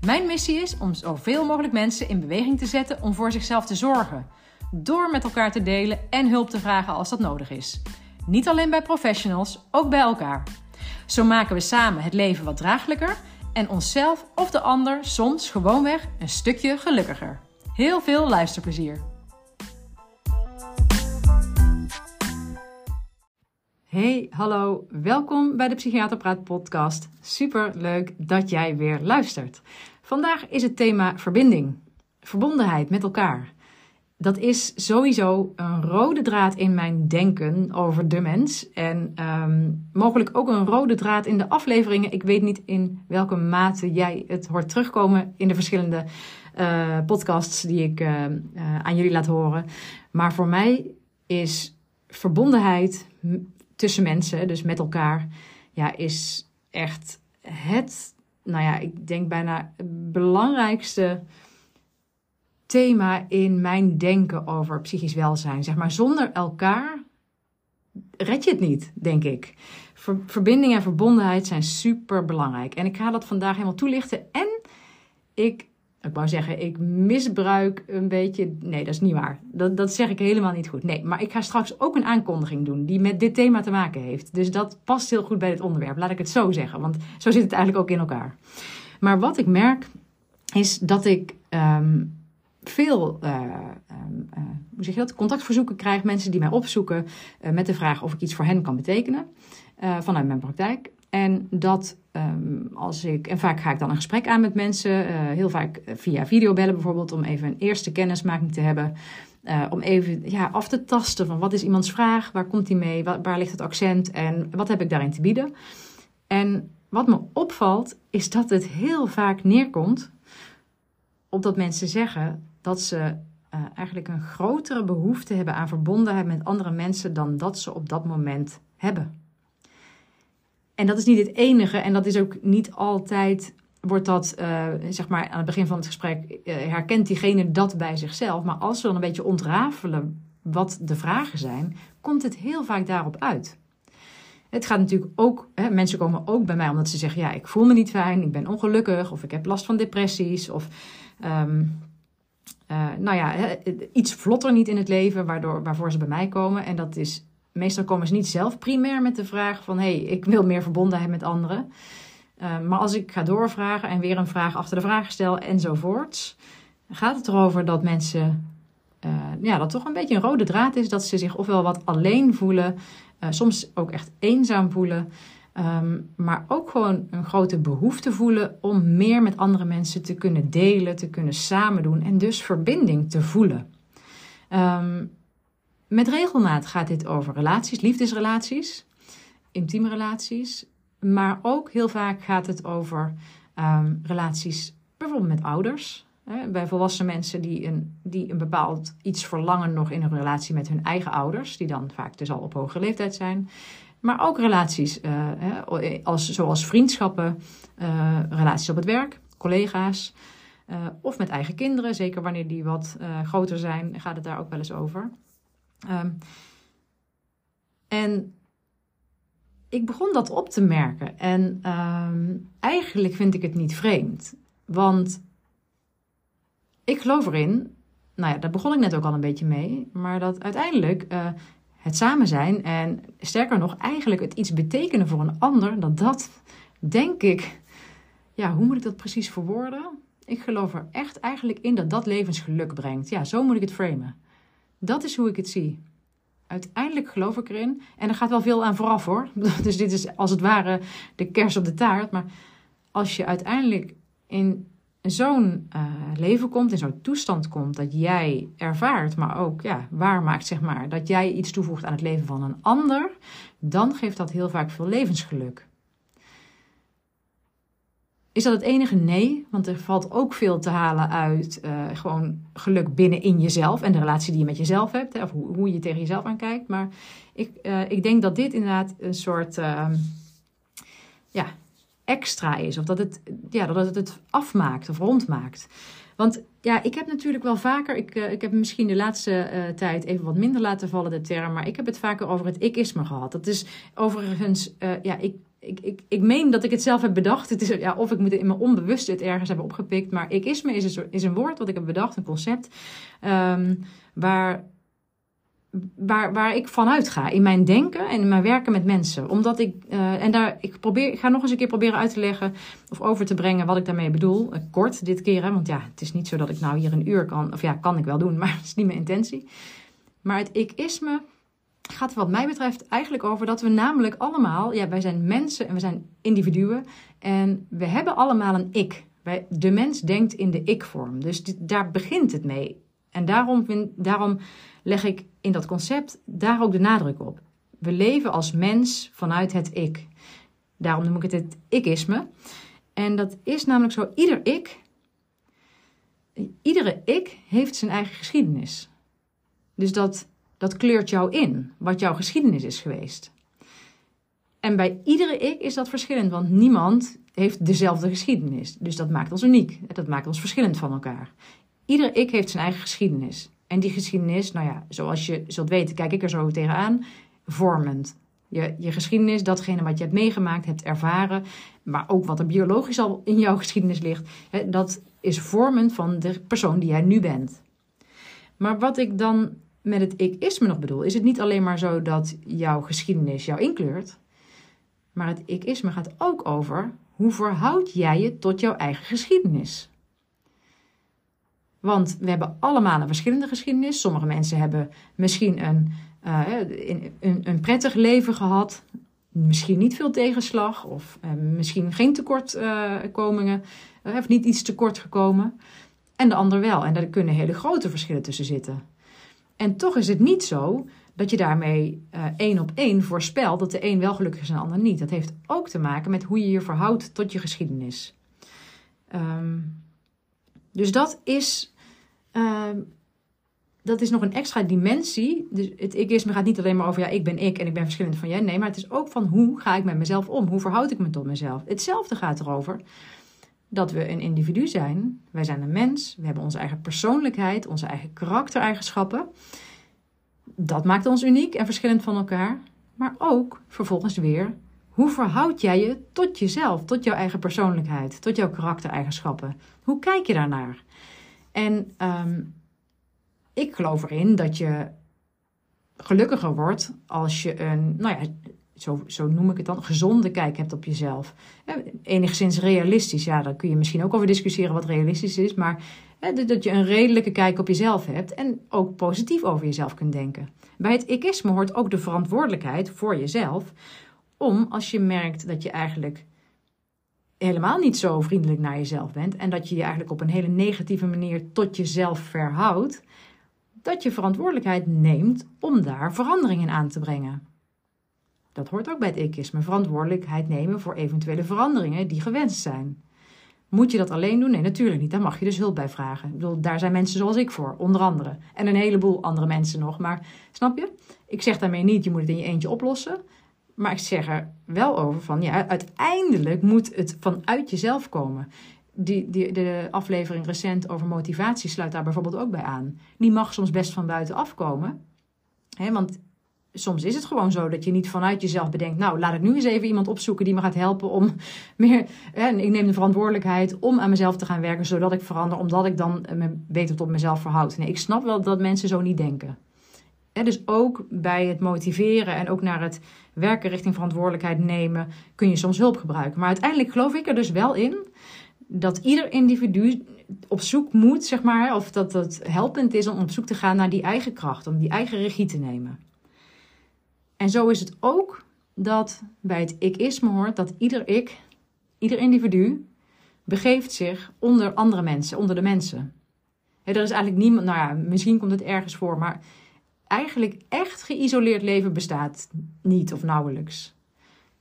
Mijn missie is om zoveel mogelijk mensen in beweging te zetten om voor zichzelf te zorgen. Door met elkaar te delen en hulp te vragen als dat nodig is. Niet alleen bij professionals, ook bij elkaar. Zo maken we samen het leven wat draaglijker en onszelf of de ander soms gewoonweg een stukje gelukkiger. Heel veel luisterplezier. Hey, hallo. Welkom bij de Psychiater Praat podcast. Super leuk dat jij weer luistert. Vandaag is het thema verbinding. Verbondenheid met elkaar. Dat is sowieso een rode draad in mijn denken over de mens. En um, mogelijk ook een rode draad in de afleveringen. Ik weet niet in welke mate jij het hoort terugkomen in de verschillende uh, podcasts die ik uh, uh, aan jullie laat horen. Maar voor mij is verbondenheid tussen mensen, dus met elkaar, ja, is echt het, nou ja, ik denk bijna het belangrijkste thema in mijn denken over psychisch welzijn. Zeg maar, zonder elkaar red je het niet, denk ik. Verbinding en verbondenheid zijn super belangrijk. En ik ga dat vandaag helemaal toelichten. En ik ik wou zeggen, ik misbruik een beetje. Nee, dat is niet waar. Dat, dat zeg ik helemaal niet goed. Nee, maar ik ga straks ook een aankondiging doen die met dit thema te maken heeft. Dus dat past heel goed bij dit onderwerp. Laat ik het zo zeggen, want zo zit het eigenlijk ook in elkaar. Maar wat ik merk is dat ik um, veel uh, uh, hoe zeg je dat? contactverzoeken krijg. Mensen die mij opzoeken uh, met de vraag of ik iets voor hen kan betekenen vanuit mijn praktijk. En dat um, als ik, en vaak ga ik dan een gesprek aan met mensen, uh, heel vaak via videobellen bijvoorbeeld, om even een eerste kennismaking te hebben. Uh, om even ja, af te tasten van wat is iemands vraag, waar komt die mee, waar, ligt het accent en wat heb ik daarin te bieden. En wat me opvalt, is dat het heel vaak neerkomt op dat mensen zeggen dat ze uh, eigenlijk een grotere behoefte hebben aan verbondenheid met andere mensen dan dat ze op dat moment hebben. En dat is niet het enige en dat is ook niet altijd, wordt dat, uh, zeg maar, aan het begin van het gesprek, uh, herkent diegene dat bij zichzelf. Maar als we dan een beetje ontrafelen wat de vragen zijn, komt het heel vaak daarop uit. Het gaat natuurlijk ook, hè, mensen komen ook bij mij omdat ze zeggen: Ja, ik voel me niet fijn, ik ben ongelukkig, of ik heb last van depressies, of um, uh, nou ja, iets vlotter niet in het leven, waardoor, waarvoor ze bij mij komen. En dat is meestal komen ze niet zelf primair met de vraag van... hé, hey, ik wil meer verbondenheid met anderen. Uh, maar als ik ga doorvragen en weer een vraag achter de vraag stel enzovoorts... gaat het erover dat mensen... Uh, ja, dat toch een beetje een rode draad is dat ze zich ofwel wat alleen voelen... Uh, soms ook echt eenzaam voelen... Um, maar ook gewoon een grote behoefte voelen om meer met andere mensen te kunnen delen, te kunnen samen doen en dus verbinding te voelen. Um, met regelmaat gaat dit over relaties, liefdesrelaties, intieme relaties. Maar ook heel vaak gaat het over um, relaties bijvoorbeeld met ouders. Hè, bij volwassen mensen die een, die een bepaald iets verlangen nog in een relatie met hun eigen ouders. Die dan vaak dus al op hoge leeftijd zijn. Maar ook relaties uh, als, zoals vriendschappen, uh, relaties op het werk, collega's. Of met eigen kinderen, zeker wanneer die wat groter zijn, gaat het daar ook wel eens over. Um, en ik begon dat op te merken. En um, eigenlijk vind ik het niet vreemd. Want ik geloof erin, nou ja, daar begon ik net ook al een beetje mee, maar dat uiteindelijk uh, het samen zijn en sterker nog, eigenlijk het iets betekenen voor een ander, dat dat, denk ik, ja, hoe moet ik dat precies verwoorden? Ik geloof er echt eigenlijk in dat dat levensgeluk brengt. Ja, zo moet ik het framen. Dat is hoe ik het zie. Uiteindelijk geloof ik erin. En er gaat wel veel aan vooraf hoor. Dus dit is als het ware de kers op de taart. Maar als je uiteindelijk in zo'n uh, leven komt, in zo'n toestand komt, dat jij ervaart, maar ook ja, waar maakt, zeg maar, dat jij iets toevoegt aan het leven van een ander, dan geeft dat heel vaak veel levensgeluk. Is dat het enige? Nee, want er valt ook veel te halen uit uh, gewoon geluk binnen in jezelf en de relatie die je met jezelf hebt, of hoe, hoe, je tegen jezelf aankijkt. Maar ik, uh, ik denk dat dit inderdaad een soort uh, ja, extra is, of dat het, ja, dat het het afmaakt of rondmaakt. Want ja, ik heb natuurlijk wel vaker, ik, uh, ik heb misschien de laatste tijd even wat minder laten vallen de term, maar ik heb het vaker over het ik-isme gehad. Dat is overigens, ja, ik, ik, ik, ik meen dat ik het zelf heb bedacht. Het is, ja, of ik moet in mijn onbewuste het ergens hebben opgepikt, maar ik-isme is een, is een woord wat ik heb bedacht, een concept, um, waar waar, waar ik vanuit ga in mijn denken en in mijn werken met mensen. Omdat ik, uh, en daar, ik, probeer, ik ga nog eens een keer proberen uit te leggen of over te brengen wat ik daarmee bedoel. Uh, kort dit keer, hè, want ja, het is niet zo dat ik nou hier een uur kan, of ja, kan ik wel doen, maar het is niet mijn intentie. Maar het ik-isme gaat wat mij betreft eigenlijk over dat we namelijk allemaal, ja, wij zijn mensen en we zijn individuen en we hebben allemaal een ik. Wij, de mens denkt in de ik-vorm, dus daar begint het mee. En daarom, daarom leg ik in dat concept daar ook de nadruk op. We leven als mens vanuit het ik. Daarom noem ik het het ikisme. En dat is namelijk zo, ieder ik, iedere ik heeft zijn eigen geschiedenis. Dus dat, dat kleurt jou in, wat jouw geschiedenis is geweest. En bij iedere ik is dat verschillend, want niemand heeft dezelfde geschiedenis. Dus dat maakt ons uniek. Dat maakt ons verschillend van elkaar. Ieder ik heeft zijn eigen geschiedenis. En die geschiedenis, nou ja, zoals je zult weten, kijk ik er zo tegenaan, vormend. Je, je geschiedenis, datgene wat je hebt meegemaakt, hebt ervaren, maar ook wat er biologisch al in jouw geschiedenis ligt, dat is vormend van de persoon die jij nu bent. Maar wat ik dan met het ik-isme nog bedoel, is het niet alleen maar zo dat jouw geschiedenis jou inkleurt, maar het ik-isme gaat ook over hoe verhoud jij je tot jouw eigen geschiedenis. Want we hebben allemaal een verschillende geschiedenis. Sommige mensen hebben misschien een, uh, een, een, prettig leven gehad. Misschien niet veel tegenslag. Of uh, misschien geen tekortkomingen. Of niet iets tekort gekomen. En de ander wel. En daar kunnen hele grote verschillen tussen zitten. En toch is het niet zo dat je daarmee één op één voorspelt dat de een wel gelukkig is en de ander niet. Dat heeft ook te maken met hoe je je verhoudt tot je geschiedenis. Um, dus dat is uh, dat is nog een extra dimensie. Dus het ikisme gaat niet alleen maar over ja, ik ben ik en ik ben verschillend van jij. Nee, maar het is ook van hoe ga ik met mezelf om? Hoe verhoud ik me tot mezelf? Hetzelfde gaat erover dat we een individu zijn. Wij zijn een mens. We hebben onze eigen persoonlijkheid, onze eigen karaktereigenschappen. Dat maakt ons uniek en verschillend van elkaar. Maar ook vervolgens weer, hoe verhoud jij je tot jezelf, tot jouw eigen persoonlijkheid, tot jouw karaktereigenschappen? Hoe kijk je daarnaar? En um, ik geloof erin dat je gelukkiger wordt als je een, nou ja, zo, zo noem ik het dan, gezonde kijk hebt op jezelf. Enigszins realistisch, ja, daar kun je misschien ook over discussiëren wat realistisch is, maar dat je een redelijke kijk op jezelf hebt en ook positief over jezelf kunt denken. Bij het ikisme hoort ook de verantwoordelijkheid voor jezelf om als je merkt dat je eigenlijk helemaal niet zo vriendelijk naar jezelf bent en dat je je eigenlijk op een hele negatieve manier tot jezelf verhoudt, dat je verantwoordelijkheid neemt om daar veranderingen aan te brengen. Dat hoort ook bij het ikisme, verantwoordelijkheid nemen voor eventuele veranderingen die gewenst zijn. Moet je dat alleen doen? Nee, natuurlijk niet. Daar mag je dus hulp bij vragen. Ik bedoel, daar zijn mensen zoals ik voor, onder andere. En een heleboel andere mensen nog. Maar snap je? Ik zeg daarmee niet, je moet het in je eentje oplossen. Maar ik zeg er wel over van, ja, uiteindelijk moet het vanuit jezelf komen. Die, die, de aflevering recent over motivatie sluit daar bijvoorbeeld ook bij aan. Die mag soms best van buitenaf komen. Hè, want soms is het gewoon zo dat je niet vanuit jezelf bedenkt... nou, laat ik nu eens even iemand opzoeken die me gaat helpen om meer... Hè, ik neem de verantwoordelijkheid om aan mezelf te gaan werken... zodat ik verander, omdat ik dan me beter tot mezelf verhoud. Nee, ik snap wel dat mensen zo niet denken. Dus ook bij het motiveren en ook naar het werken richting verantwoordelijkheid nemen, kun je soms hulp gebruiken. Maar uiteindelijk geloof ik er dus wel in dat ieder individu op zoek moet, zeg maar, of dat het helpend is om op zoek te gaan naar die eigen kracht, om die eigen regie te nemen. En zo is het ook dat bij het ik-isme hoort dat ieder ik, ieder individu, begeeft zich onder andere mensen, onder de mensen. er is eigenlijk niemand, nou ja, misschien komt het ergens voor, maar eigenlijk echt geïsoleerd leven bestaat niet of nauwelijks.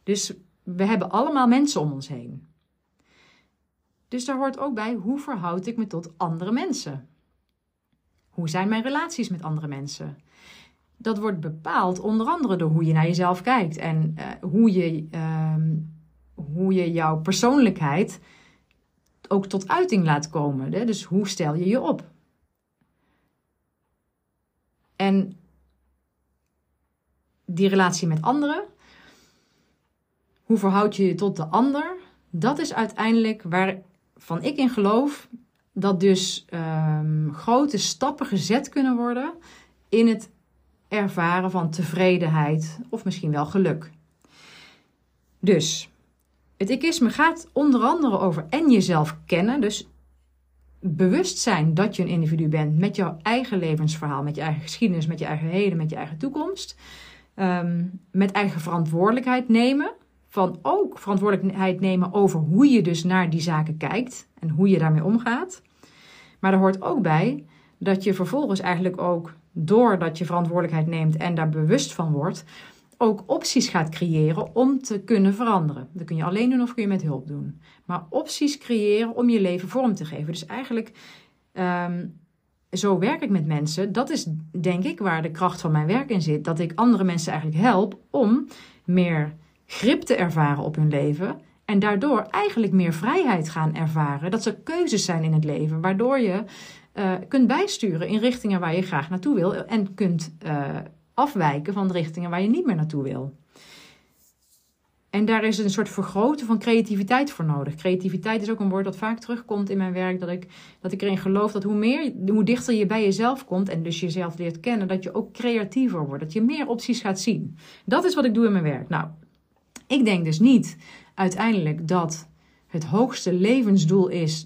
Dus we hebben allemaal mensen om ons heen. Dus daar hoort ook bij hoe verhoud ik me tot andere mensen? Hoe zijn mijn relaties met andere mensen? Dat wordt bepaald onder andere door hoe je naar jezelf kijkt en uh, hoe, je, uh, hoe je jouw persoonlijkheid ook tot uiting laat komen. Hè? Dus hoe stel je je op? En die relatie met anderen, hoe verhoud je je tot de ander? Dat is uiteindelijk waarvan ik in geloof dat dus um, grote stappen gezet kunnen worden in het ervaren van tevredenheid of misschien wel geluk. Dus het ikisme gaat onder andere over en jezelf kennen, dus bewust zijn dat je een individu bent met jouw eigen levensverhaal, met je eigen geschiedenis, met je eigen heden, met je eigen toekomst. Um, met eigen verantwoordelijkheid nemen. Van ook verantwoordelijkheid nemen over hoe je dus naar die zaken kijkt en hoe je daarmee omgaat. Maar er hoort ook bij dat je vervolgens eigenlijk ook, doordat je verantwoordelijkheid neemt en daar bewust van wordt, ook opties gaat creëren om te kunnen veranderen. Dat kun je alleen doen of kun je met hulp doen. Maar opties creëren om je leven vorm te geven. Dus eigenlijk, um, zo werk ik met mensen. Dat is denk ik waar de kracht van mijn werk in zit. Dat ik andere mensen eigenlijk help om meer grip te ervaren op hun leven. En daardoor eigenlijk meer vrijheid gaan ervaren. Dat er keuzes zijn in het leven, waardoor je uh, kunt bijsturen in richtingen waar je graag naartoe wil. En kunt uh, afwijken van de richtingen waar je niet meer naartoe wil. En daar is een soort vergroten van creativiteit voor nodig. Creativiteit is ook een woord dat vaak terugkomt in mijn werk. Dat ik, dat ik erin geloof dat hoe, meer, hoe dichter je bij jezelf komt en dus jezelf leert kennen, dat je ook creatiever wordt. Dat je meer opties gaat zien. Dat is wat ik doe in mijn werk. Nou, ik denk dus niet uiteindelijk dat het hoogste levensdoel is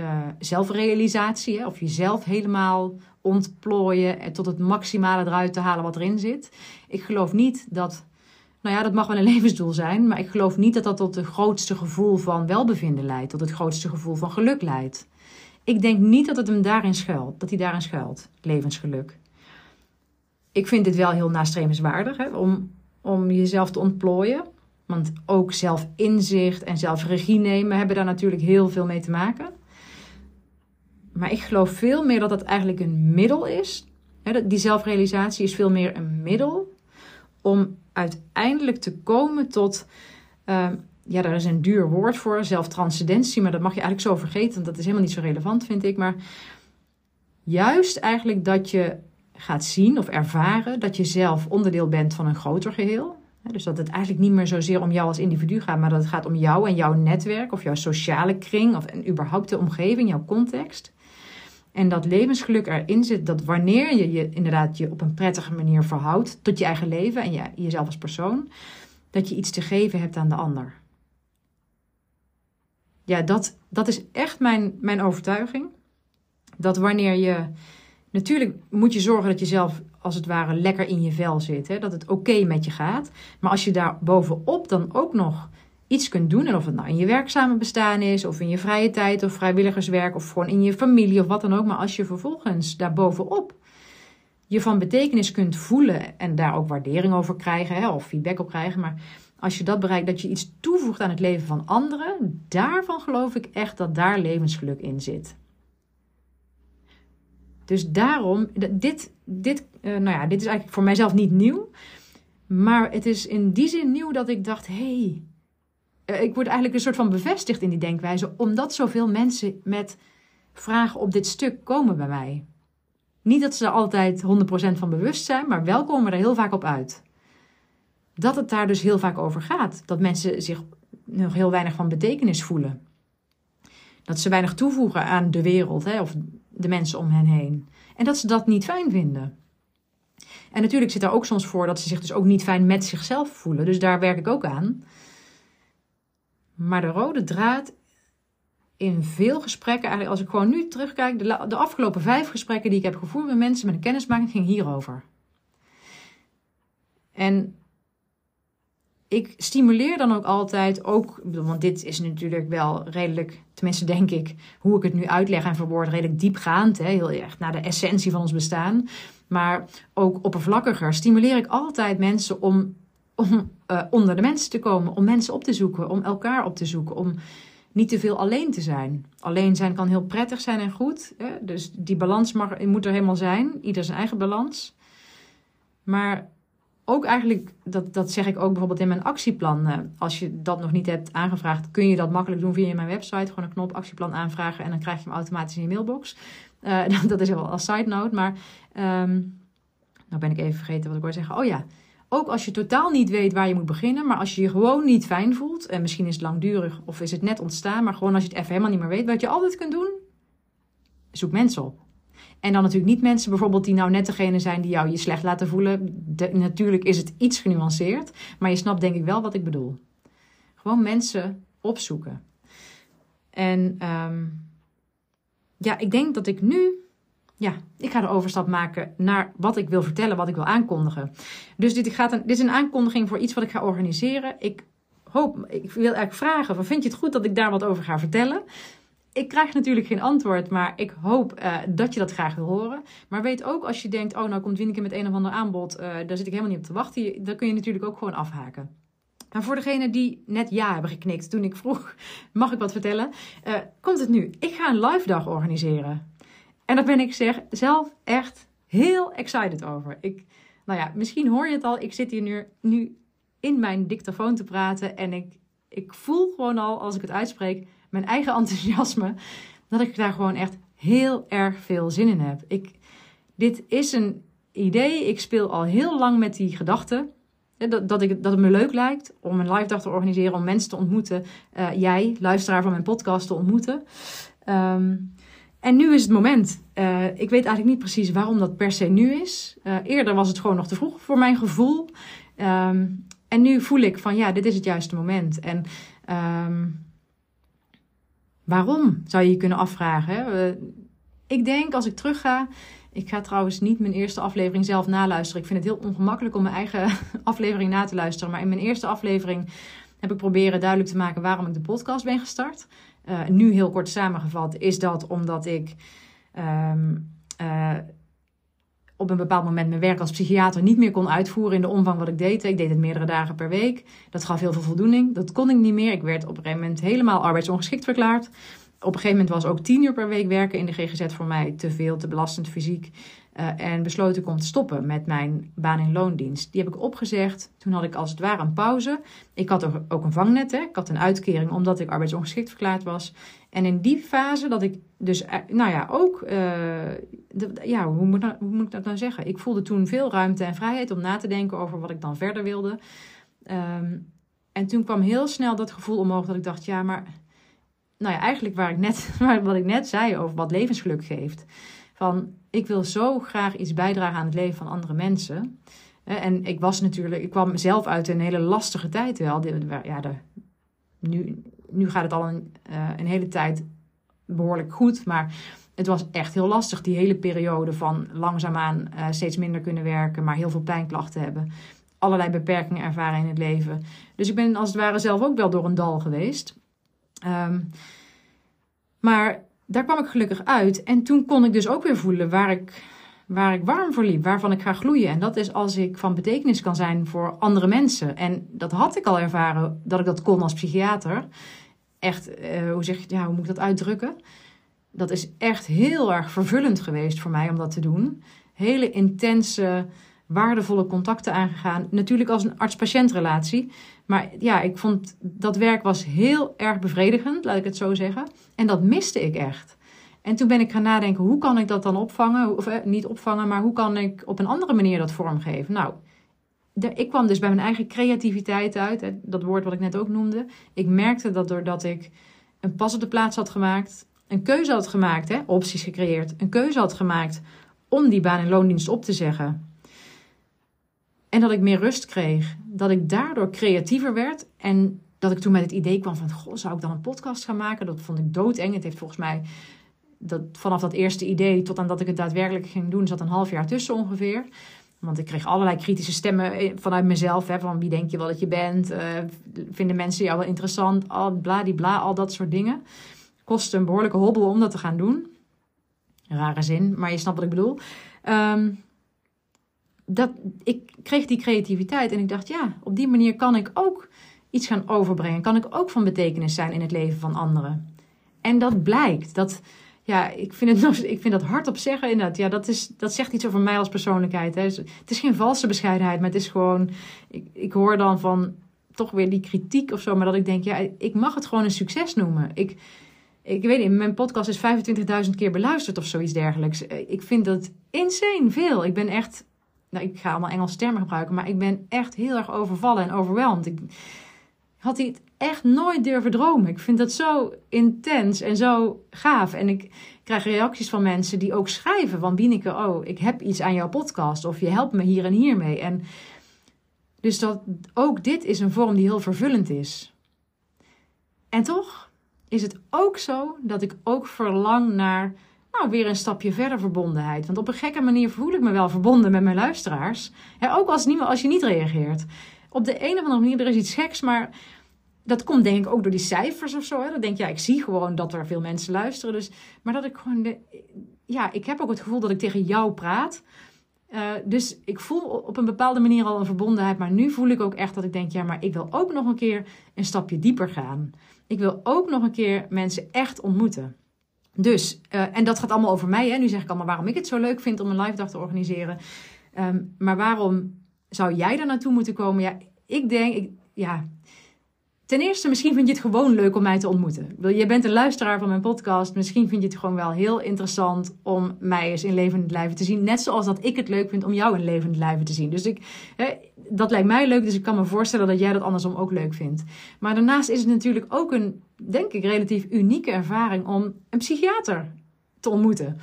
uh, zelfrealisatie. Hè, of jezelf helemaal ontplooien en tot het maximale eruit te halen wat erin zit. Ik geloof niet dat, nou ja, dat mag wel een levensdoel zijn, maar ik geloof niet dat dat tot het grootste gevoel van welbevinden leidt, tot het grootste gevoel van geluk leidt. Ik denk niet dat het hem daarin schuilt, dat hij daarin schuilt, levensgeluk. Ik vind dit wel heel nastrevenswaardig hè, om, om jezelf te ontplooien. Want ook zelfinzicht en zelfregie nemen hebben daar natuurlijk heel veel mee te maken. Maar ik geloof veel meer dat dat eigenlijk een middel is. Die zelfrealisatie is veel meer een middel om uiteindelijk te komen tot. Uh, ja, daar is een duur woord voor, zelftranscendentie, maar dat mag je eigenlijk zo vergeten, want dat is helemaal niet zo relevant, vind ik. Maar juist eigenlijk dat je gaat zien of ervaren dat je zelf onderdeel bent van een groter geheel. Dus dat het eigenlijk niet meer zozeer om jou als individu gaat, maar dat het gaat om jou en jouw netwerk of jouw sociale kring of en überhaupt de omgeving, jouw context. En dat levensgeluk erin zit dat wanneer je je inderdaad je op een prettige manier verhoudt tot je eigen leven en je, jezelf als persoon, dat je iets te geven hebt aan de ander. Ja, dat, dat is echt mijn, mijn overtuiging. Dat wanneer je. Natuurlijk moet je zorgen dat je zelf als het ware lekker in je vel zit. Hè? Dat het oké met je gaat. Maar als je daar bovenop dan ook nog iets kunt doen. En of het nou in je werkzame bestaan is, of in je vrije tijd, of vrijwilligerswerk, of gewoon in je familie of wat dan ook. Maar als je vervolgens daarbovenop je van betekenis kunt voelen en daar ook waardering over krijgen, hè, of feedback op krijgen. Maar als je dat bereikt, dat je iets toevoegt aan het leven van anderen, daarvan geloof ik echt dat daar levensgeluk in zit. Dus daarom, dit, dit, uh, nou ja, dit is eigenlijk voor mijzelf niet nieuw. Maar het is in die zin nieuw dat ik dacht: hé, hey, eh, ik word eigenlijk een soort van bevestigd in die denkwijze, omdat zoveel mensen met vragen op dit stuk komen bij mij. Niet dat ze er altijd 100% van bewust zijn, maar wel komen er heel vaak op uit. Dat het daar dus heel vaak over gaat. Dat mensen zich nog heel weinig van betekenis voelen. Dat ze weinig toevoegen aan de wereld hè, of de mensen om hen heen. En dat ze dat niet fijn vinden. En natuurlijk zit daar ook soms voor dat ze zich dus ook niet fijn met zichzelf voelen. Dus daar werk ik ook aan. Maar de rode draad in veel gesprekken, eigenlijk als ik gewoon nu terugkijk, de, de afgelopen vijf gesprekken die ik heb gevoerd met mensen met een kennismaking, ging hierover. En ik stimuleer dan ook altijd, ook, want dit is natuurlijk wel redelijk, tenminste denk ik, hoe ik het nu uitleg en verwoord, redelijk diepgaand, hè, heel erg naar de essentie van ons bestaan. Maar ook oppervlakkiger stimuleer ik altijd mensen om om uh, onder de mensen te komen, om mensen op te zoeken, om elkaar op te zoeken, om niet te veel alleen te zijn. Alleen zijn kan heel prettig zijn en goed. Hè? Dus die balans mag, moet er helemaal zijn. Ieder zijn eigen balans. Maar ook eigenlijk, dat, dat zeg ik ook bijvoorbeeld in mijn actieplan. als je dat nog niet hebt aangevraagd, kun je dat makkelijk doen via mijn website. Gewoon een knop actieplan aanvragen en dan krijg je hem automatisch in je mailbox. Uh, dat is wel als side note. Maar um, nou ben ik even vergeten wat ik wil zeggen. Oh ja, ook als je totaal niet weet waar je moet beginnen, maar als je je gewoon niet fijn voelt, en misschien is het langdurig of is het net ontstaan, maar gewoon als je het even helemaal niet meer weet, wat je altijd kunt doen, zoek mensen op. En dan natuurlijk niet mensen bijvoorbeeld die nou net degene zijn die jou je slecht laten voelen. natuurlijk is het iets genuanceerd, maar je snapt denk ik wel wat ik bedoel. Gewoon mensen opzoeken. En um, ja, ik denk dat ik nu ja, ik ga de overstap maken naar wat ik wil vertellen, wat ik wil aankondigen. Dus dit, is een aankondiging voor iets wat ik ga organiseren. Ik hoop, ik wil eigenlijk vragen: van, vind je het goed dat ik daar wat over ga vertellen? Ik krijg natuurlijk geen antwoord, maar ik hoop uh, dat je dat graag wil horen. Maar weet ook als je denkt: oh, nou komt Wieneke met een of ander aanbod, uh, daar zit ik helemaal niet op te wachten. Dan kun je natuurlijk ook gewoon afhaken. En voor degenen die net ja hebben geknikt toen ik vroeg: mag ik wat vertellen? Uh, komt het nu? Ik ga een live dag organiseren. En daar ben ik zeg, zelf echt heel excited over. Ik, nou ja, misschien hoor je het al. Ik zit hier nu, nu in mijn dictafoon te praten. En ik, ik voel gewoon al, als ik het uitspreek, mijn eigen enthousiasme. Dat ik daar gewoon echt heel erg veel zin in heb. Ik, dit is een idee. Ik speel al heel lang met die gedachte. Dat, dat, ik, dat het me leuk lijkt om een live dag te organiseren, om mensen te ontmoeten. Uh, jij, luisteraar van mijn podcast, te ontmoeten. Um, en nu is het moment. Uh, ik weet eigenlijk niet precies waarom dat per se nu is. Uh, eerder was het gewoon nog te vroeg voor mijn gevoel. Um, en nu voel ik van ja, dit is het juiste moment. En um, waarom zou je je kunnen afvragen? Uh, ik denk als ik terug ga. Ik ga trouwens niet mijn eerste aflevering zelf naluisteren. Ik vind het heel ongemakkelijk om mijn eigen aflevering na te luisteren. Maar in mijn eerste aflevering heb ik proberen duidelijk te maken waarom ik de podcast ben gestart. Uh, nu heel kort samengevat is dat omdat ik um, uh, op een bepaald moment mijn werk als psychiater niet meer kon uitvoeren in de omvang wat ik deed. Ik deed het meerdere dagen per week. Dat gaf heel veel voldoening. Dat kon ik niet meer. Ik werd op een gegeven moment helemaal arbeidsongeschikt verklaard. Op een gegeven moment was ook tien uur per week werken in de GGZ voor mij te veel, te belastend fysiek. Uh, en besloot ik om te stoppen met mijn baan in loondienst. Die heb ik opgezegd. Toen had ik als het ware een pauze. Ik had ook een vangnet. Hè. Ik had een uitkering omdat ik arbeidsongeschikt verklaard was. En in die fase dat ik dus, eh, nou ja, ook, de, ja, hoe moet, hoe moet ik dat nou zeggen? Ik voelde toen veel ruimte en vrijheid om na te denken over wat ik dan verder wilde. Um, en toen kwam heel snel dat gevoel omhoog dat ik dacht, ja, maar, nou ja, eigenlijk waar ik net, wat ik net zei over wat levensgeluk geeft. Van, ik wil zo graag iets bijdragen aan het leven van andere mensen. En ik was natuurlijk, ik kwam zelf uit een hele lastige tijd wel. Ja, de, nu, nu gaat het al een, uh, een hele tijd behoorlijk goed, maar het was echt heel lastig, die hele periode van langzaamaan uh, steeds minder kunnen werken, maar heel veel pijnklachten hebben. Allerlei beperkingen ervaren in het leven. Dus ik ben als het ware zelf ook wel door een dal geweest. Um, maar daar kwam ik gelukkig uit. En toen kon ik dus ook weer voelen waar ik, waar ik warm voor liep, waarvan ik ga gloeien. En dat is als ik van betekenis kan zijn voor andere mensen. En dat had ik al ervaren dat ik dat kon als psychiater. Echt, uh, hoe, zeg, ja, hoe moet ik dat uitdrukken? Dat is echt heel erg vervullend geweest voor mij om dat te doen. Hele intense, waardevolle contacten aangegaan. Natuurlijk als een arts-patiëntrelatie. Maar ja, ik vond dat werk was heel erg bevredigend, laat ik het zo zeggen. En dat miste ik echt. En toen ben ik gaan nadenken, hoe kan ik dat dan opvangen? Of eh, niet opvangen, maar hoe kan ik op een andere manier dat vormgeven? Nou, ik kwam dus bij mijn eigen creativiteit uit. Dat woord wat ik net ook noemde. Ik merkte dat doordat ik een pas op de plaats had gemaakt. Een keuze had gemaakt, hè, opties gecreëerd. Een keuze had gemaakt om die baan- en loondienst op te zeggen. En dat ik meer rust kreeg. Dat ik daardoor creatiever werd. En dat ik toen met het idee kwam van... Goh, zou ik dan een podcast gaan maken? Dat vond ik doodeng. Het heeft volgens mij... Dat, vanaf dat eerste idee tot aan dat ik het daadwerkelijk ging doen... zat een half jaar tussen ongeveer. Want ik kreeg allerlei kritische stemmen eh, vanuit mezelf. Hè, van wie denk je wel dat je bent? Uh, vinden mensen jou wel interessant? Al bla, al dat soort dingen. Kostte een behoorlijke hobbel om dat te gaan doen. Rare zin, maar je snapt wat ik bedoel. Um, dat, ik kreeg die creativiteit en ik dacht, ja, op die manier kan ik ook iets gaan overbrengen? Kan ik ook van betekenis zijn in het leven van anderen? En dat blijkt. Dat, ja, ik vind, het nog, ik vind dat hardop zeggen inderdaad. Ja, dat, is, dat zegt iets over mij als persoonlijkheid. Hè. Het is geen valse bescheidenheid, maar het is gewoon... Ik, ik hoor dan van toch weer die kritiek of zo. Maar dat ik denk, ja, ik mag het gewoon een succes noemen. Ik, ik weet niet, mijn podcast is 25.000 keer beluisterd of zoiets dergelijks. Ik vind dat insane veel. Ik ben echt... Nou, ik ga allemaal Engelse termen gebruiken, maar ik ben echt heel erg overvallen en overweldigd. Ik had het echt nooit durven dromen. Ik vind dat zo intens en zo gaaf. En ik krijg reacties van mensen die ook schrijven van Bieneke, oh, ik heb iets aan jouw podcast of je helpt me hier en hier mee. En dus dat ook dit is een vorm die heel vervullend is. En toch is het ook zo dat ik ook verlang naar nou, weer een stapje verder verbondenheid. Want op een gekke manier voel ik me wel verbonden met mijn luisteraars. ook als, niemand, als je niet reageert. Op de een of andere manier, er is iets geks, maar dat komt denk ik ook door die cijfers of zo. Hè? Dan denk je, ja, ik zie gewoon dat er veel mensen luisteren. Dus, maar dat ik gewoon, ja, ik heb ook het gevoel dat ik tegen jou praat. Uh, dus ik voel op een bepaalde manier al een verbondenheid. Maar nu voel ik ook echt dat ik denk, ja, maar ik wil ook nog een keer een stapje dieper gaan. Ik wil ook nog een keer mensen echt ontmoeten. Dus, uh, en dat gaat allemaal over mij. Hè? Nu zeg ik allemaal waarom ik het zo leuk vind om een live dag te organiseren. Um, maar waarom zou jij daar naartoe moeten komen? Ja, ik denk, ik, ja, Ten eerste, misschien vind je het gewoon leuk om mij te ontmoeten. Je bent een luisteraar van mijn podcast. Misschien vind je het gewoon wel heel interessant om mij eens in levende lijven te zien. Net zoals dat ik het leuk vind om jou in levende lijven te zien. Dus ik, dat lijkt mij leuk. Dus ik kan me voorstellen dat jij dat andersom ook leuk vindt. Maar daarnaast is het natuurlijk ook een, denk ik, relatief unieke ervaring om een psychiater te ontmoeten.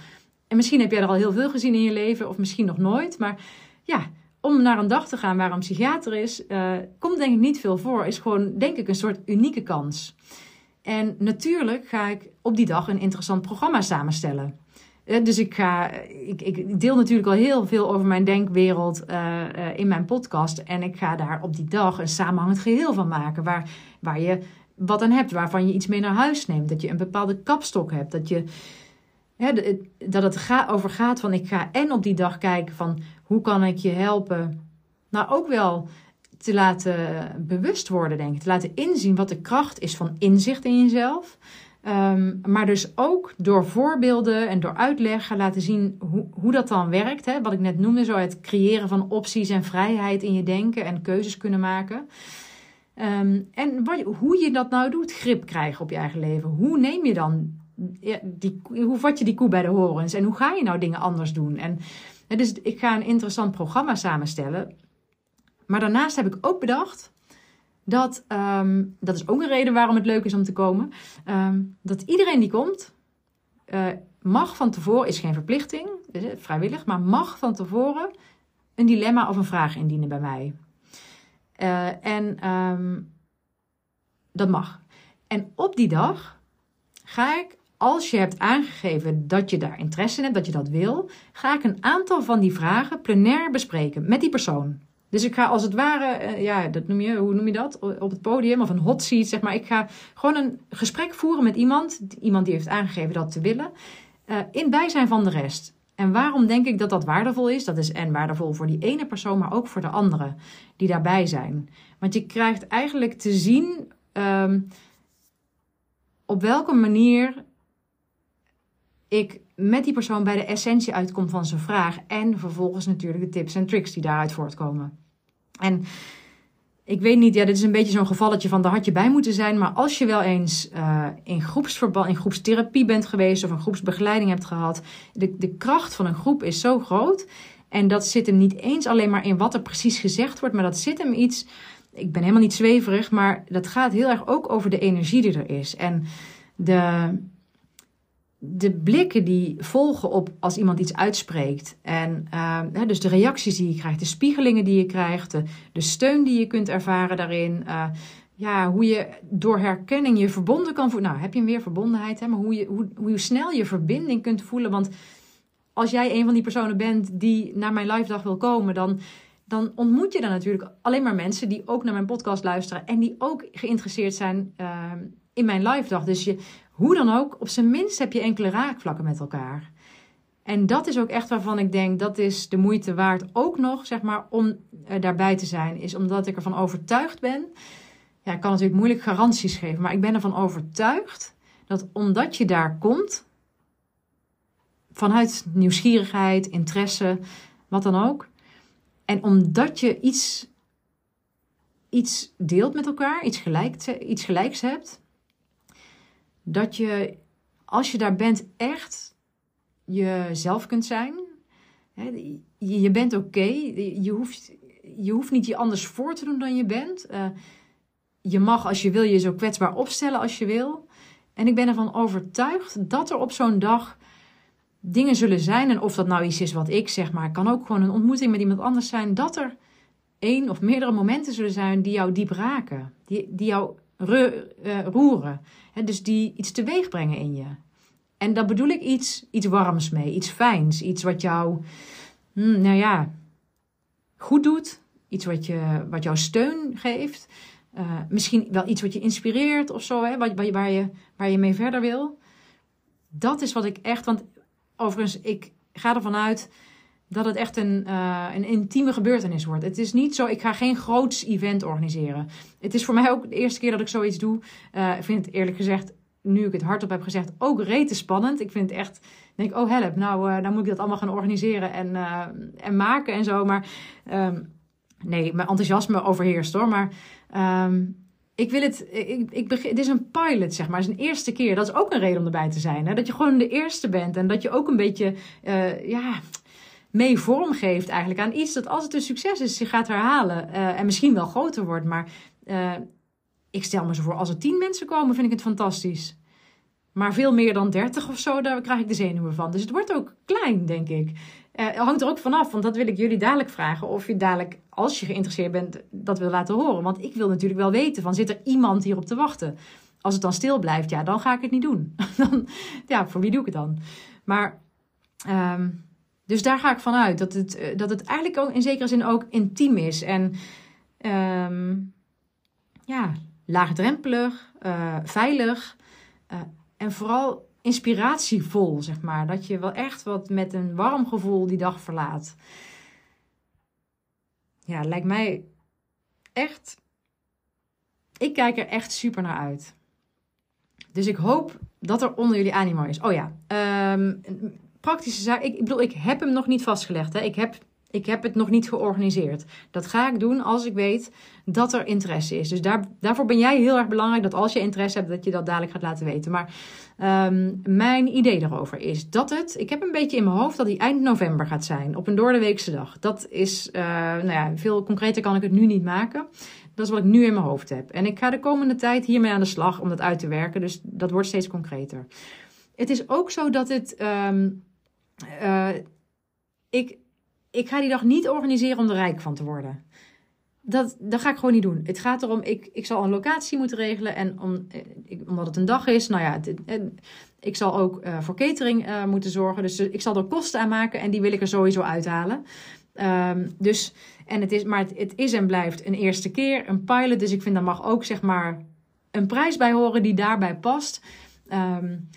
En misschien heb jij er al heel veel gezien in je leven, of misschien nog nooit. Maar ja, om naar een dag te gaan waar een psychiater is, uh, komt denk ik niet veel voor. Is gewoon, denk ik, een soort unieke kans. En natuurlijk ga ik op die dag een interessant programma samenstellen. Dus ik, ga, ik, deel natuurlijk al heel veel over mijn denkwereld uh, in mijn podcast. En ik ga daar op die dag een samenhangend geheel van maken. Waar, waar je wat aan hebt, waarvan je iets mee naar huis neemt. Dat je een bepaalde kapstok hebt. Dat je dat het ga, over gaat van ik ga en op die dag kijken van hoe kan ik je helpen. Nou, ook wel te laten bewust worden, denk ik. Te laten inzien wat de kracht is van inzicht in jezelf. Um, maar dus ook door voorbeelden en door uitleg gaan laten zien hoe, hoe dat dan werkt. Hè? Wat ik net noemde, zo het creëren van opties en vrijheid in je denken en keuzes kunnen maken. Um, en wat, hoe je dat nou doet, grip krijgen op je eigen leven. Hoe neem je dan die, hoe vat je die koe bij de horens? En hoe ga je nou dingen anders doen? En dus ik ga een interessant programma samenstellen. Maar daarnaast heb ik ook bedacht dat, um, dat is ook een reden waarom het leuk is om te komen, um, dat iedereen die komt, uh, mag van tevoren, is geen verplichting, vrijwillig, maar mag van tevoren een dilemma of een vraag indienen bij mij. Uh, en um, dat mag. En op die dag ga ik als je hebt aangegeven dat je daar interesse in hebt, dat je dat wil, ga ik een aantal van die vragen plenair bespreken met die persoon. Dus ik ga als het ware, eh, ja, dat noem je, hoe noem je dat? Op het podium of een hot seat, zeg maar. Ik ga gewoon een gesprek voeren met iemand, iemand die heeft aangegeven dat te willen, uh, in bijzijn van de rest. En waarom denk ik dat dat waardevol is? Dat is en waardevol voor die ene persoon, maar ook voor de anderen die daarbij zijn. Want je krijgt eigenlijk te zien um, op welke manier ik met die persoon bij de essentie uitkom van zijn vraag. En vervolgens natuurlijk de tips en tricks die daaruit voortkomen. En ik weet niet, ja, dit is een beetje zo'n gevalletje van daar had je bij moeten zijn. Maar als je wel eens uh, in groepsverband, in groepstherapie bent geweest of een groepsbegeleiding hebt gehad. De, de kracht van een groep is zo groot. En dat zit hem niet eens alleen maar in wat er precies gezegd wordt, maar dat zit hem iets. Ik ben helemaal niet zweverig, maar dat gaat heel erg ook over de energie die er is. En de, de blikken die volgen op als iemand iets uitspreekt. En uh, dus de reacties die je krijgt, de spiegelingen die je krijgt, de, steun die je kunt ervaren daarin. Uh, ja, hoe je door herkenning je verbonden kan voelen. Nou, heb je weer verbondenheid, hè, maar hoe, je, hoe, hoe snel je verbinding kunt voelen. Want als jij een van die personen bent die naar mijn live dag wil komen, dan, dan ontmoet je dan natuurlijk alleen maar mensen die ook naar mijn podcast luisteren en die ook geïnteresseerd zijn uh, in mijn live dag. Dus je, hoe dan ook, op zijn minst heb je enkele raakvlakken met elkaar. En dat is ook echt waarvan ik denk dat is de moeite waard ook nog, zeg maar, om daarbij te zijn. Is omdat ik ervan overtuigd ben ja, ik kan natuurlijk moeilijk garanties geven, maar ik ben ervan overtuigd dat omdat je daar komt, vanuit nieuwsgierigheid, interesse, wat dan ook, en omdat je iets, iets deelt met elkaar, iets, gelijk, iets gelijks hebt, dat je, als je daar bent, echt jezelf kunt zijn. Je bent oké. Je, hoeft, je hoeft niet je anders voor te doen dan je bent. Uh, je mag als je wil je zo kwetsbaar opstellen als je wil. En ik ben ervan overtuigd dat er op zo'n dag dingen zullen zijn. En of dat nou iets is wat ik zeg, maar het kan ook gewoon een ontmoeting met iemand anders zijn. Dat er één of meerdere momenten zullen zijn die jou diep raken. Die, die jou uh, roeren. dus die iets teweeg brengen in je. En daar bedoel ik iets, iets warms mee, iets fijns. Iets wat jou, hmm, nou ja, goed doet. Iets wat, je, wat jou steun geeft. Uh, misschien wel iets wat je inspireert of zo, hè, waar, waar, je, waar je mee verder wil. Dat is wat ik echt, want overigens, ik ga ervan uit dat het echt een, uh, een intieme gebeurtenis wordt. Het is niet zo, ik ga geen groots event organiseren. Het is voor mij ook de eerste keer dat ik zoiets doe. Uh, ik vind het eerlijk gezegd, nu ik het hardop heb gezegd, ook rete spannend. Ik vind het echt, denk oh help, nou, uh, nou moet ik dat allemaal gaan organiseren en, en maken en zo. Maar um, nee, mijn enthousiasme overheerst hoor. Maar um, ik wil het, ik, ik het is een pilot, zeg maar. Het is een eerste keer. Dat is ook een reden om erbij te zijn. Hè? Dat je gewoon de eerste bent en dat je ook een beetje, ja, mee vorm geeft eigenlijk aan iets dat als het een succes is, zich gaat herhalen. Uh, en misschien wel groter wordt. Maar uh, ik stel me zo voor, als er tien mensen komen, vind ik het fantastisch. Maar veel meer dan 30 of zo, daar krijg ik de zenuwen van. Dus het wordt ook klein, denk ik. Uh, hangt er ook vanaf, want dat wil ik jullie dadelijk vragen. Of je dadelijk, als je geïnteresseerd bent, dat wil laten horen. Want ik wil natuurlijk wel weten van, zit er iemand hierop te wachten? Als het dan stil blijft, ja, dan ga ik het niet doen. dan, ja, voor wie doe ik het dan? Maar, um, dus daar ga ik vanuit. Dat het, eh, dat het eigenlijk ook in zekere zin ook intiem is. En, um, ja, laagdrempelig, uh, veilig. Uh, en vooral inspiratievol, zeg maar. Dat je wel echt wat met een warm gevoel die dag verlaat. Ja, lijkt mij echt. Ik kijk er echt super naar uit. Dus ik hoop dat er onder jullie animo is. Oh ja, um, praktische zaak. Ik, bedoel, ik heb hem nog niet vastgelegd. Hè. Ik heb ik heb het nog niet georganiseerd. Dat ga ik doen als ik weet dat er interesse is. Dus daar, daarvoor ben jij heel erg belangrijk dat als je interesse hebt, dat je dat dadelijk gaat laten weten. Maar um, mijn idee daarover is dat het, ik heb een beetje in mijn hoofd dat die eind november gaat zijn, op een doordeweekse dag. Dat is, uh, nou ja, veel concreter kan ik het nu niet maken. Dat is wat ik nu in mijn hoofd heb. En ik ga de komende tijd hiermee aan de slag om dat uit te werken. Dus dat wordt steeds concreter. Het is ook zo dat het. Um, uh, ik, ik ga die dag niet organiseren om er rijk van te worden. Dat, dat ga ik gewoon niet doen. Het gaat erom, ik, ik zal een locatie moeten regelen. En om, eh, ik, omdat het een dag is, nou ja, ik zal ook uh, voor catering moeten zorgen. Dus ik zal er kosten aan maken en die wil ik er sowieso uithalen. Um, dus, en het is, maar het, het, is en blijft een eerste keer, een pilot. Dus ik vind, daar mag ook zeg maar een prijs bij horen die daarbij past. Um,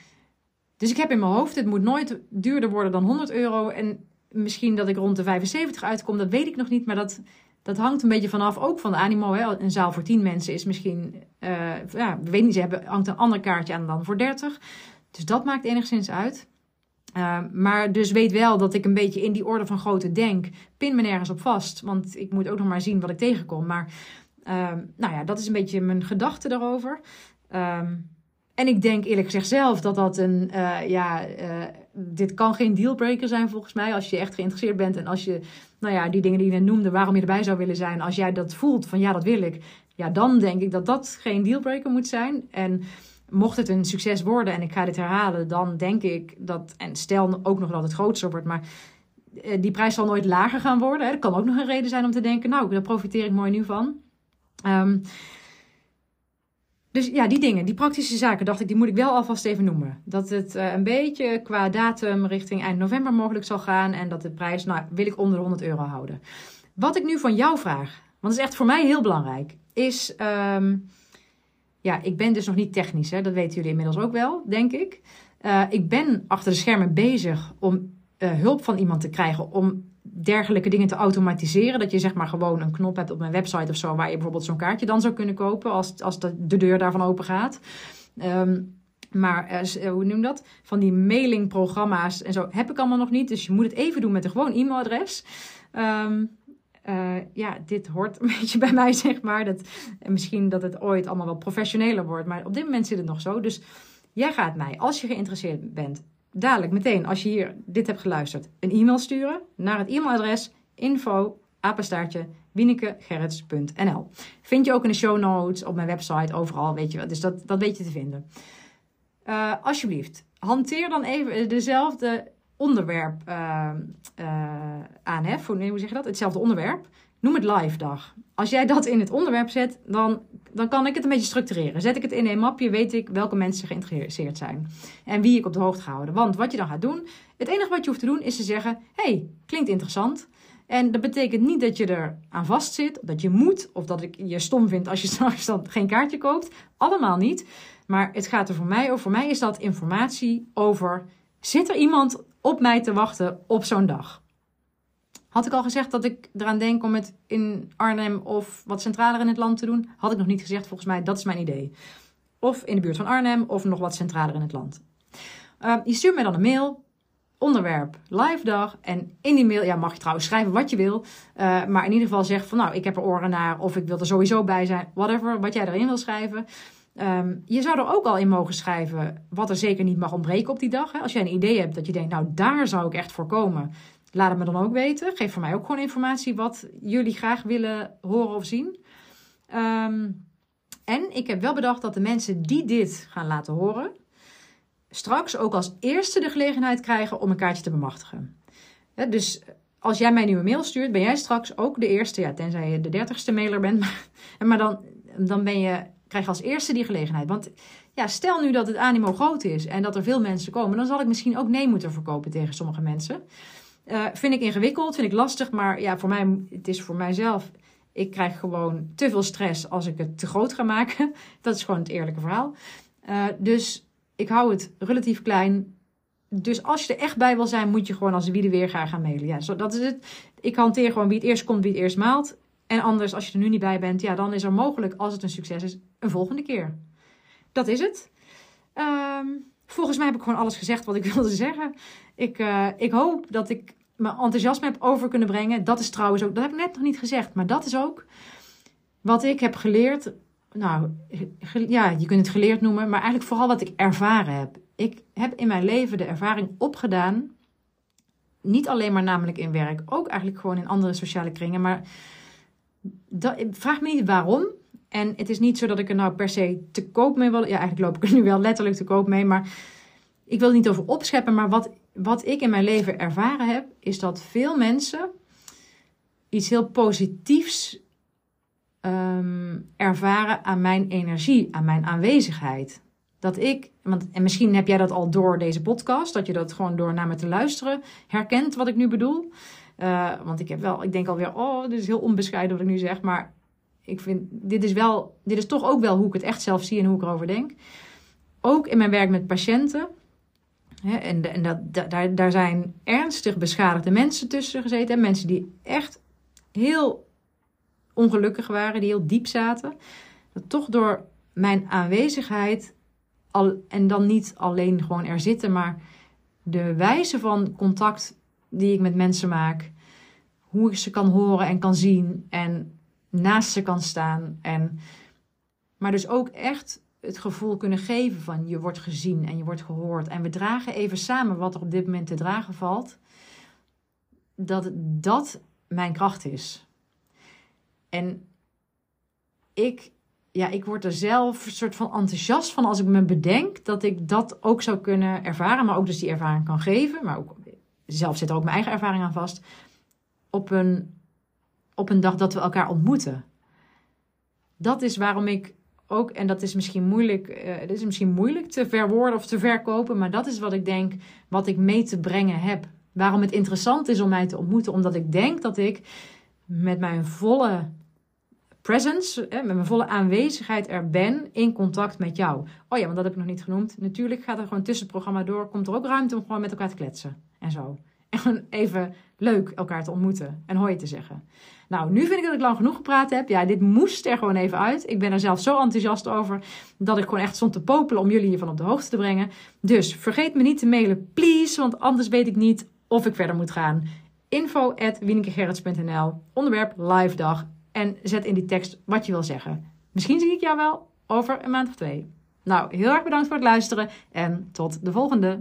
dus ik heb in mijn hoofd, het moet nooit duurder worden dan 100 euro. En misschien dat ik rond de 75 uitkom, dat weet ik nog niet. Maar dat, dat hangt een beetje vanaf, ook van de animo. Hè. Een zaal voor 10 mensen is misschien, uh, ja, we weten niet, ze hebben, hangt een ander kaartje aan dan voor 30. Dus dat maakt enigszins uit. Uh, maar dus weet wel dat ik een beetje in die orde van grootte denk. Pin me nergens op vast, want ik moet ook nog maar zien wat ik tegenkom. Maar uh, nou ja, dat is een beetje mijn gedachte daarover. Ehm, en ik denk eerlijk gezegd zelf dat dat een, uh, ja, uh, dit kan geen dealbreaker zijn volgens mij. Als je echt geïnteresseerd bent en als je, nou ja, die dingen die je net noemde, waarom je erbij zou willen zijn. Als jij dat voelt van ja, dat wil ik. Ja, dan denk ik dat dat geen dealbreaker moet zijn. En mocht het een succes worden en ik ga dit herhalen, dan denk ik dat, en stel ook nog dat het groter wordt, maar uh, die prijs zal nooit lager gaan worden. Hè. Dat kan ook nog een reden zijn om te denken, nou, daar profiteer ik mooi nu van. Um, dus ja, die dingen, die praktische zaken, dacht ik, die moet ik wel alvast even noemen. Dat het uh, een beetje qua datum richting eind november mogelijk zal gaan. En dat de prijs, nou, wil ik onder de 100 euro houden. Wat ik nu van jou vraag, want dat is echt voor mij heel belangrijk, is. Um, ja, ik ben dus nog niet technisch, hè, dat weten jullie inmiddels ook wel, denk ik. Uh, ik ben achter de schermen bezig om uh, hulp van iemand te krijgen om dergelijke dingen te automatiseren. Dat je zeg maar gewoon een knop hebt op mijn website of zo, waar je bijvoorbeeld zo'n kaartje dan zou kunnen kopen als, als de, de deur daarvan open gaat. Ehm, maar uh, hoe noem dat? Van die mailingprogramma's en zo heb ik allemaal nog niet. Dus je moet het even doen met een gewoon e-mailadres. Um, uh, ja, dit hoort een beetje bij mij, zeg maar. Dat, en misschien dat het ooit allemaal wel professioneler wordt. Maar op dit moment zit het nog zo. Dus jij gaat mij, als je geïnteresseerd bent, dadelijk meteen, als je hier dit hebt geluisterd, een e-mail sturen naar het e-mailadres info. Vind je ook in de show notes, op mijn website, overal, weet je wel. Dus dat, dat weet je te vinden. Uh, alsjeblieft, hanteer dan even dezelfde onderwerp uh, uh, aan. Hè? Voor, hoe zeg je dat? Hetzelfde onderwerp. Noem het live dag. Als jij dat in het onderwerp zet, dan, dan kan ik het een beetje structureren. Zet ik het in een mapje, weet ik welke mensen geïnteresseerd zijn. En wie ik op de hoogte ga houden. Want wat je dan gaat doen, het enige wat je hoeft te doen is te zeggen: hey, klinkt interessant. En dat betekent niet dat je er aan vast zit, dat je moet, of dat ik je stom vind als je straks dan geen kaartje koopt. Allemaal niet. Maar het gaat er voor mij over. Voor mij is dat informatie over: zit er iemand op mij te wachten op zo'n dag? Had ik al gezegd dat ik eraan denk om het in Arnhem of wat centraler in het land te doen? Had ik nog niet gezegd, volgens mij, dat is mijn idee. Of in de buurt van Arnhem of nog wat centraler in het land. Uh, je stuurt mij dan een mail, onderwerp live dag. En in die mail, ja, mag je trouwens schrijven wat je wil. Uh, maar in ieder geval zeg van, nou, ik heb er oren naar of ik wil er sowieso bij zijn. Whatever, wat jij erin wil schrijven. Um, je zou er ook al in mogen schrijven wat er zeker niet mag ontbreken op die dag. Hè? Als jij een idee hebt dat je denkt, nou daar zou ik echt voor komen. Laat het me dan ook weten. Geef voor mij ook gewoon informatie wat jullie graag willen horen of zien. Um, en ik heb wel bedacht dat de mensen die dit gaan laten horen, straks ook als eerste de gelegenheid krijgen om een kaartje te bemachtigen. dus als jij mij nu een mail stuurt, ben jij straks ook de eerste, ja, tenzij je de dertigste mailer bent, maar, maar dan, dan ben je krijg je als eerste die gelegenheid. Want ja, stel nu dat het animo groot is en dat er veel mensen komen, dan zal ik misschien ook nee moeten verkopen tegen sommige mensen. Uh, vind ik ingewikkeld, vind ik lastig, maar ja, voor mij, het is voor mijzelf. Ik krijg gewoon te veel stress als ik het te groot ga maken. Dat is gewoon het eerlijke verhaal. Uh, dus ik hou het relatief klein. Dus als je er echt bij wil zijn, moet je gewoon als wie de weer gaan mailen. Ja, zo, dat is het. Ik hanteer gewoon wie het eerst komt, wie het eerst maalt. En anders, als je er nu niet bij bent, ja, dan is er mogelijk, als het een succes is, een volgende keer. Dat is het. Um, volgens mij heb ik gewoon alles gezegd wat ik wilde zeggen. Ik, uh, ik hoop dat ik mijn enthousiasme heb over kunnen brengen. Dat is trouwens ook, dat heb ik net nog niet gezegd, maar dat is ook wat ik heb geleerd. Nou, ja, je kunt het geleerd noemen, maar eigenlijk vooral wat ik ervaren heb. Ik heb in mijn leven de ervaring opgedaan. Niet alleen maar namelijk in werk, ook eigenlijk gewoon in andere sociale kringen. Maar dat, vraag me niet waarom. En het is niet zo dat ik er nou per se te koop mee wil. Ja, eigenlijk loop ik er nu wel letterlijk te koop mee. Maar ik wil het niet over opscheppen. Maar wat, wat ik in mijn leven ervaren heb, is dat veel mensen iets heel positiefs um, ervaren aan mijn energie, aan mijn aanwezigheid. Dat ik, want, en misschien heb jij dat al door deze podcast, dat je dat gewoon door naar me te luisteren herkent wat ik nu bedoel. Uh, want ik heb wel, ik denk alweer, oh, dit is heel onbescheiden wat ik nu zeg. Maar ik vind, dit is wel, dit is toch ook wel hoe ik het echt zelf zie en hoe ik erover denk. Ook in mijn werk met patiënten. En en dat, daar, daar zijn ernstig beschadigde mensen tussen gezeten. Mensen die echt heel ongelukkig waren, die heel diep zaten. Dat toch door mijn aanwezigheid, al, en dan niet alleen gewoon er zitten, maar de wijze van contact die ik met mensen maak. Hoe ik ze kan horen en kan zien en naast ze kan staan. En, maar dus ook echt het gevoel kunnen geven van je wordt gezien en je wordt gehoord. En we dragen even samen wat er op dit moment te dragen valt. Dat dat mijn kracht is. En ik, ja, ik word er zelf een soort van enthousiast van als ik me bedenk dat ik dat ook zou kunnen ervaren. Maar ook dus die ervaring kan geven. Maar ook zelf zit er ook mijn eigen ervaring aan vast. Op een, op een dag dat we elkaar ontmoeten. Dat is waarom ik ook, en dat is misschien moeilijk, uh, is misschien moeilijk te verwoorden of te verkopen, maar dat is wat ik denk, wat ik mee te brengen heb. Waarom het interessant is om mij te ontmoeten, omdat ik denk dat ik met mijn volle presence, met mijn volle aanwezigheid er ben in contact met jou. Oh ja, want dat heb ik nog niet genoemd. Natuurlijk gaat er gewoon tussen het programma door, komt er ook ruimte om gewoon met elkaar te kletsen en zo. En gewoon even leuk elkaar te ontmoeten en hoi te zeggen. Nou, nu vind ik dat ik lang genoeg gepraat heb. Ja, dit moest er gewoon even uit. Ik ben er zelf zo enthousiast over dat ik gewoon echt stond te popelen om jullie hiervan op de hoogte te brengen. Dus vergeet me niet te mailen, please, want anders weet ik niet of ik verder moet gaan. Info at onderwerp live dag en zet in die tekst wat je wil zeggen. Misschien zie ik jou wel over een maand of twee. Nou, heel erg bedankt voor het luisteren en tot de volgende.